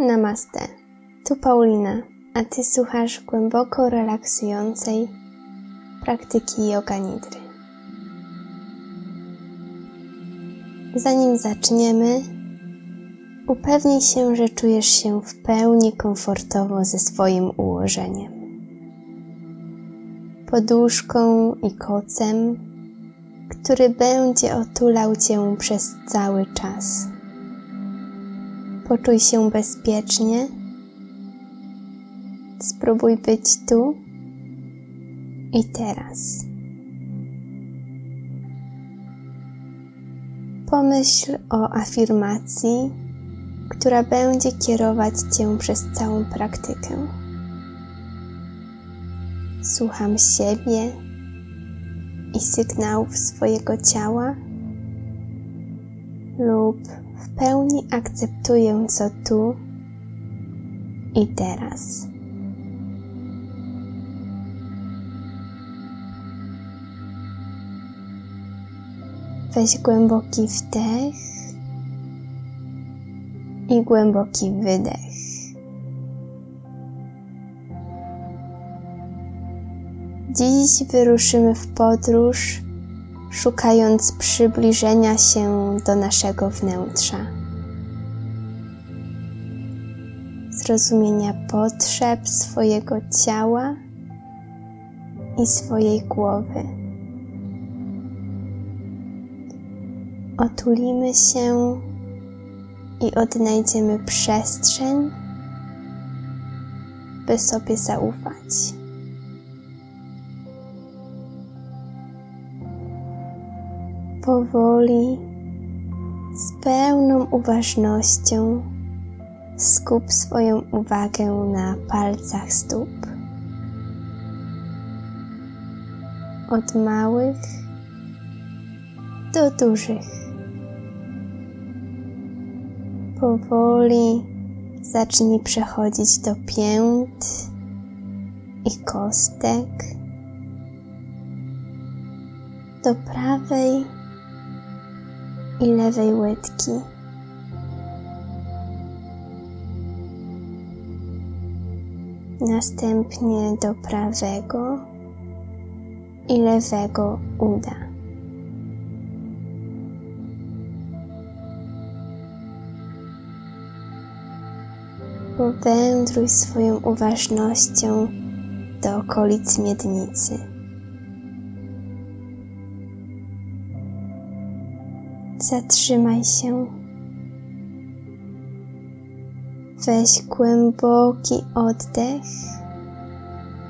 Namaste. Tu Paulina, a Ty słuchasz głęboko relaksującej praktyki yoga nidry. Zanim zaczniemy, upewnij się, że czujesz się w pełni komfortowo ze swoim ułożeniem. Poduszką i kocem, który będzie otulał Cię przez cały czas. Poczuj się bezpiecznie. Spróbuj być tu i teraz. Pomyśl o afirmacji, która będzie kierować Cię przez całą praktykę. Słucham siebie i sygnałów swojego ciała lub w pełni akceptuję, co tu i teraz. Weź głęboki wdech i głęboki wydech. Dziś wyruszymy w podróż, szukając przybliżenia się do naszego wnętrza, zrozumienia potrzeb swojego ciała i swojej głowy. Otulimy się i odnajdziemy przestrzeń, by sobie zaufać. Powoli, z pełną uważnością skup swoją uwagę na palcach stóp. Od małych do dużych. Powoli zacznij przechodzić do pięt i kostek, do prawej i lewej łydki. Następnie do prawego i lewego uda. Powędruj swoją uważnością do okolic miednicy. Zatrzymaj się. Weź głęboki oddech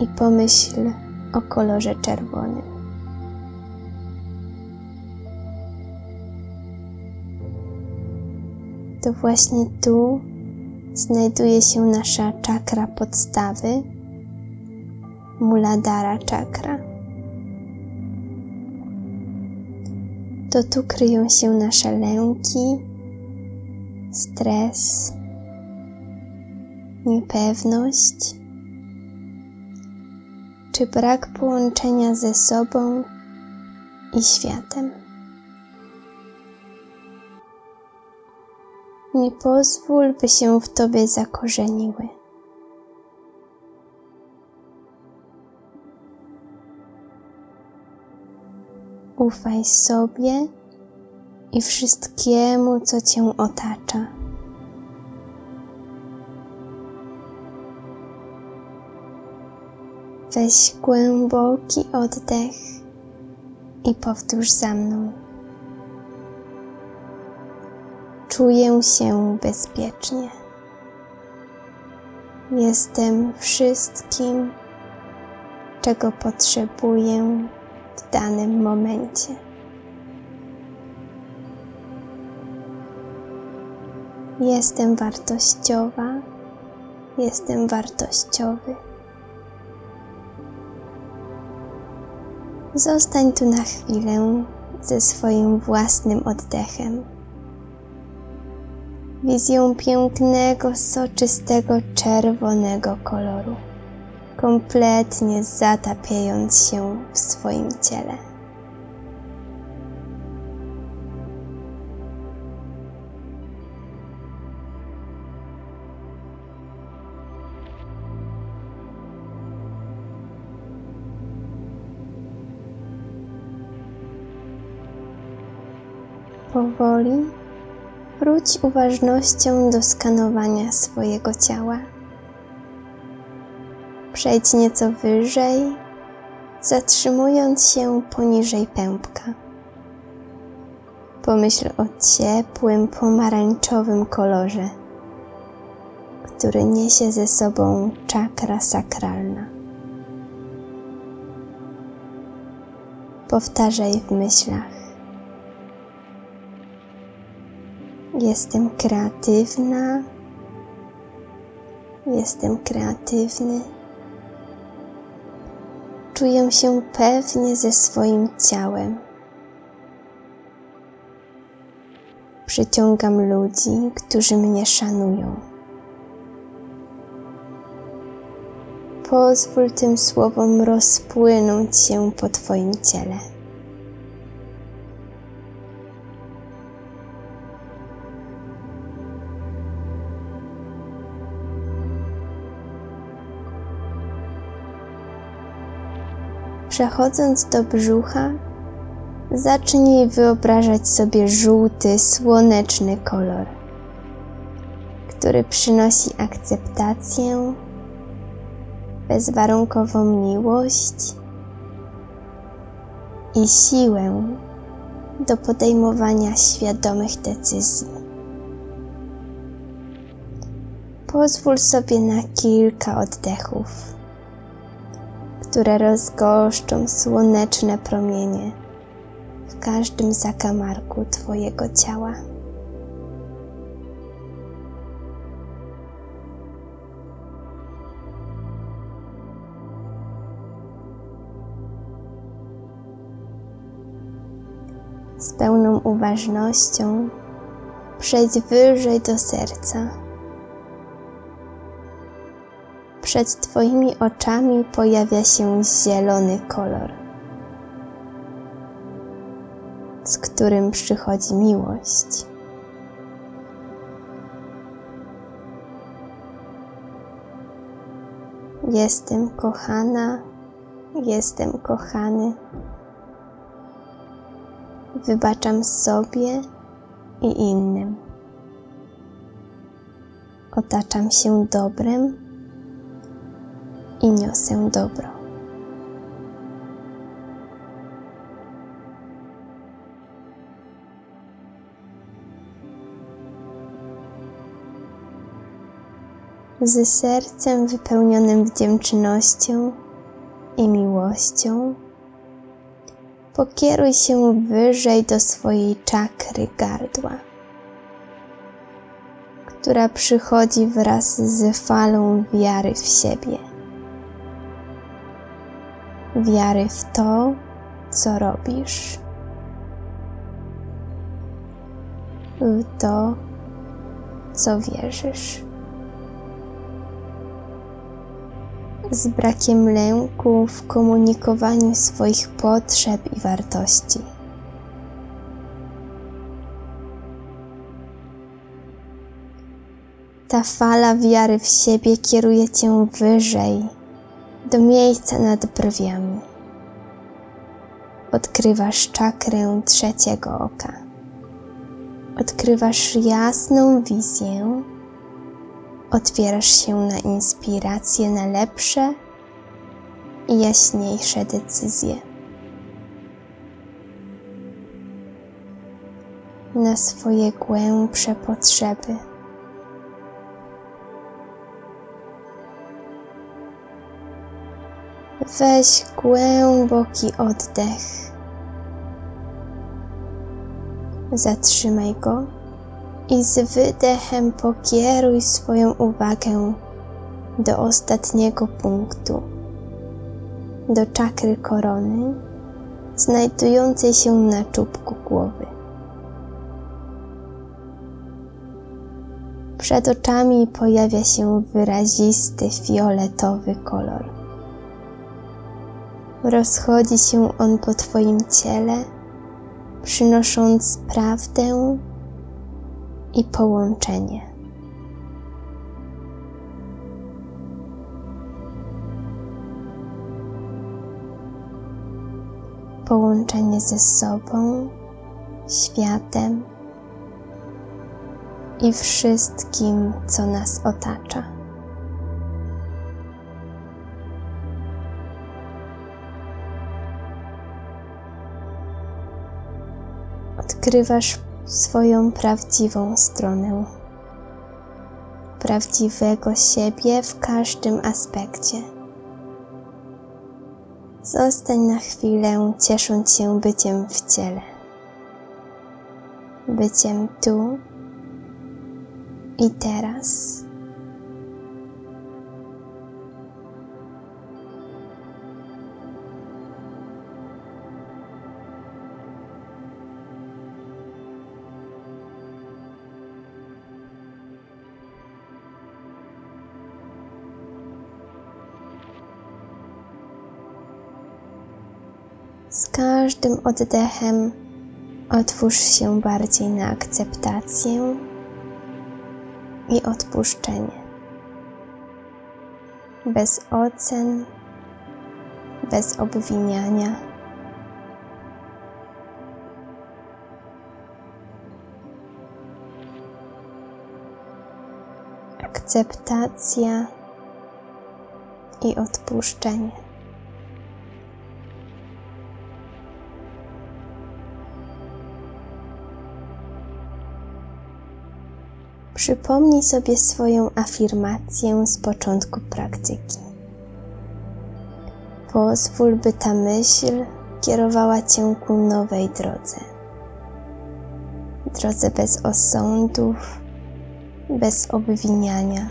i pomyśl o kolorze czerwonym. To właśnie tu znajduje się nasza czakra podstawy, Muladhara czakra. To tu kryją się nasze lęki, stres, niepewność czy brak połączenia ze sobą i światem. Nie pozwól, by się w Tobie zakorzeniły. Ufaj sobie i wszystkiemu, co Cię otacza. Weź głęboki oddech i powtórz za mną. Czuję się bezpiecznie. Jestem wszystkim, czego potrzebuję w danym momencie. Jestem wartościowa, jestem wartościowy. Zostań tu na chwilę ze swoim własnym oddechem. Wizją pięknego, soczystego, czerwonego koloru, kompletnie zatapiając się w swoim ciele. Powoli wróć uważnością do skanowania swojego ciała. Przejdź nieco wyżej, zatrzymując się poniżej pępka. Pomyśl o ciepłym, pomarańczowym kolorze, który niesie ze sobą czakra sakralna. Powtarzaj w myślach. Jestem kreatywna. Jestem kreatywny. Czuję się pewnie ze swoim ciałem. Przyciągam ludzi, którzy mnie szanują. Pozwól tym słowom rozpłynąć się po Twoim ciele. Przechodząc do brzucha, zacznij wyobrażać sobie żółty, słoneczny kolor, który przynosi akceptację, bezwarunkową miłość i siłę do podejmowania świadomych decyzji. Pozwól sobie na kilka oddechów, które rozgoszczą słoneczne promienie w każdym zakamarku Twojego ciała. z pełną uważnością przejdź wyżej do serca. Przed Twoimi oczami pojawia się zielony kolor, z którym przychodzi miłość. Jestem kochana, jestem kochany. Wybaczam sobie i innym. Otaczam się dobrem i niosę dobro. Z sercem wypełnionym wdzięcznością i miłością pokieruj się wyżej do swojej czakry gardła, która przychodzi wraz z falą wiary w siebie. Wiary w to, co robisz, w to, co wierzysz. z brakiem lęku w komunikowaniu swoich potrzeb i wartości. Ta fala wiary w siebie kieruje cię wyżej, do miejsca nad brwiami. Odkrywasz czakrę trzeciego oka. Odkrywasz jasną wizję otwierasz się na inspiracje na lepsze i jaśniejsze decyzje. Na swoje głębsze potrzeby. Weź głęboki oddech. Zatrzymaj go i z wydechem pokieruj swoją uwagę do ostatniego punktu, do czakry korony, znajdującej się na czubku głowy. Przed oczami pojawia się wyrazisty fioletowy kolor. Rozchodzi się on po Twoim ciele, przynosząc prawdę i połączenie. Połączenie ze sobą światem i wszystkim, co nas otacza. Odkrywasz swoją prawdziwą stronę, prawdziwego siebie w każdym aspekcie. Zostań na chwilę, ciesząc się byciem w ciele, byciem tu i teraz. Z każdym oddechem otwórz się bardziej na akceptację i odpuszczenie. Bez ocen, bez obwiniania. Akceptacja i odpuszczenie. Przypomnij sobie swoją afirmację z początku praktyki. Pozwól, by ta myśl kierowała cię ku nowej drodze. Drodze bez osądów, bez obwiniania.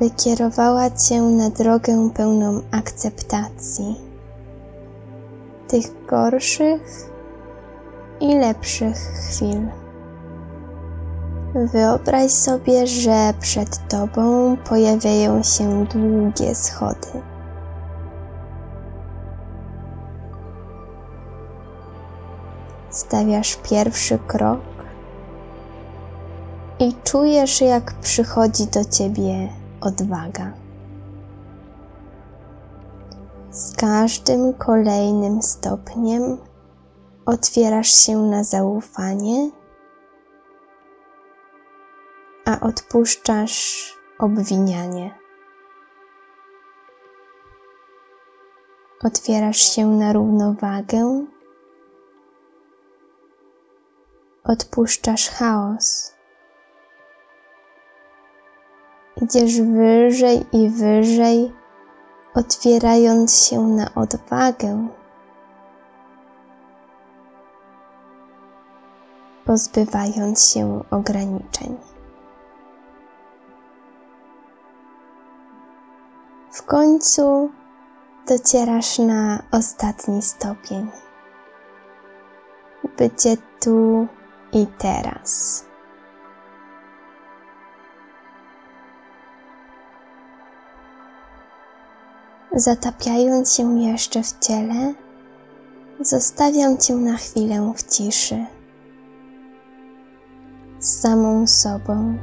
By kierowała cię na drogę pełną akceptacji tych gorszych i lepszych chwil. Wyobraź sobie, że przed Tobą pojawiają się długie schody. Stawiasz pierwszy krok i czujesz, jak przychodzi do Ciebie odwaga. Z każdym kolejnym stopniem otwierasz się na zaufanie, a odpuszczasz obwinianie. Otwierasz się na równowagę, odpuszczasz chaos. Idziesz wyżej i wyżej, otwierając się na odwagę pozbywając się ograniczeń. W końcu docierasz na ostatni stopień. Bycie tu i teraz. Zatapiając się jeszcze w ciele, zostawiam Cię na chwilę w ciszy z samą sobą,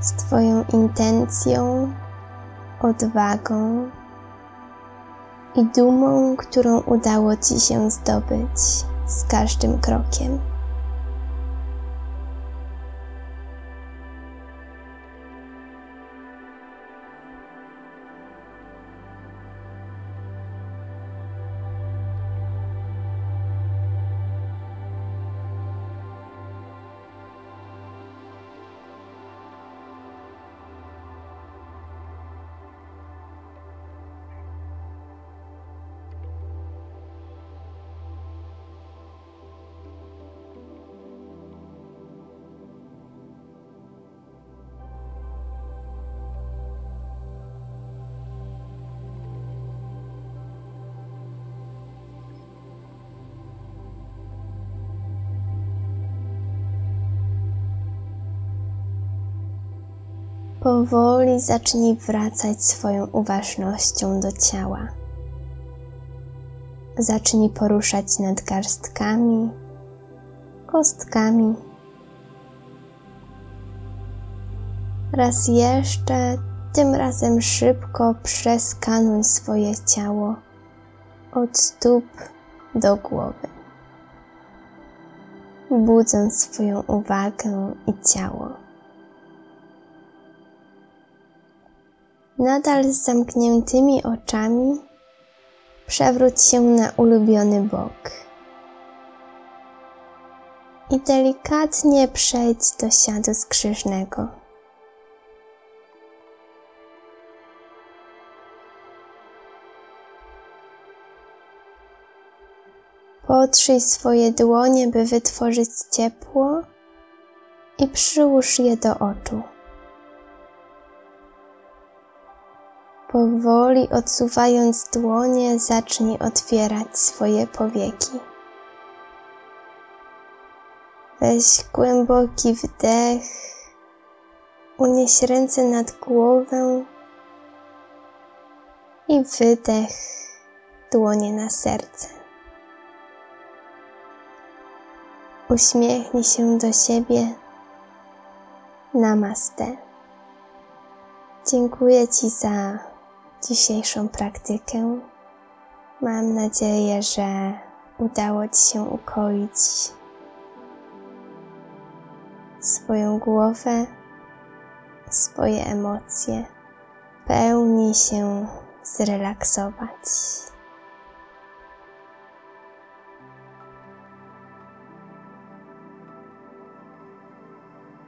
z Twoją intencją, odwagą i dumą, którą udało Ci się zdobyć z każdym krokiem. Powoli zacznij wracać swoją uważnością do ciała. Zacznij poruszać nadgarstkami, kostkami. Raz jeszcze Tym razem szybko przeskanuj swoje ciało od stóp do głowy, budząc swoją uwagę i ciało. Nadal z zamkniętymi oczami przewróć się na ulubiony bok i delikatnie przejdź do siadu skrzyżnego. Potrzyj swoje dłonie, by wytworzyć ciepło i przyłóż je do oczu. Powoli odsuwając dłonie, zacznij otwierać swoje powieki. Weź głęboki wdech, unieś ręce nad głowę i wydech, dłonie na serce. Uśmiechnij się do siebie. Namaste. Dziękuję Ci za dzisiejszą praktykę. Mam nadzieję, że udało Ci się ukoić swoją głowę, swoje emocje, pełni się zrelaksować.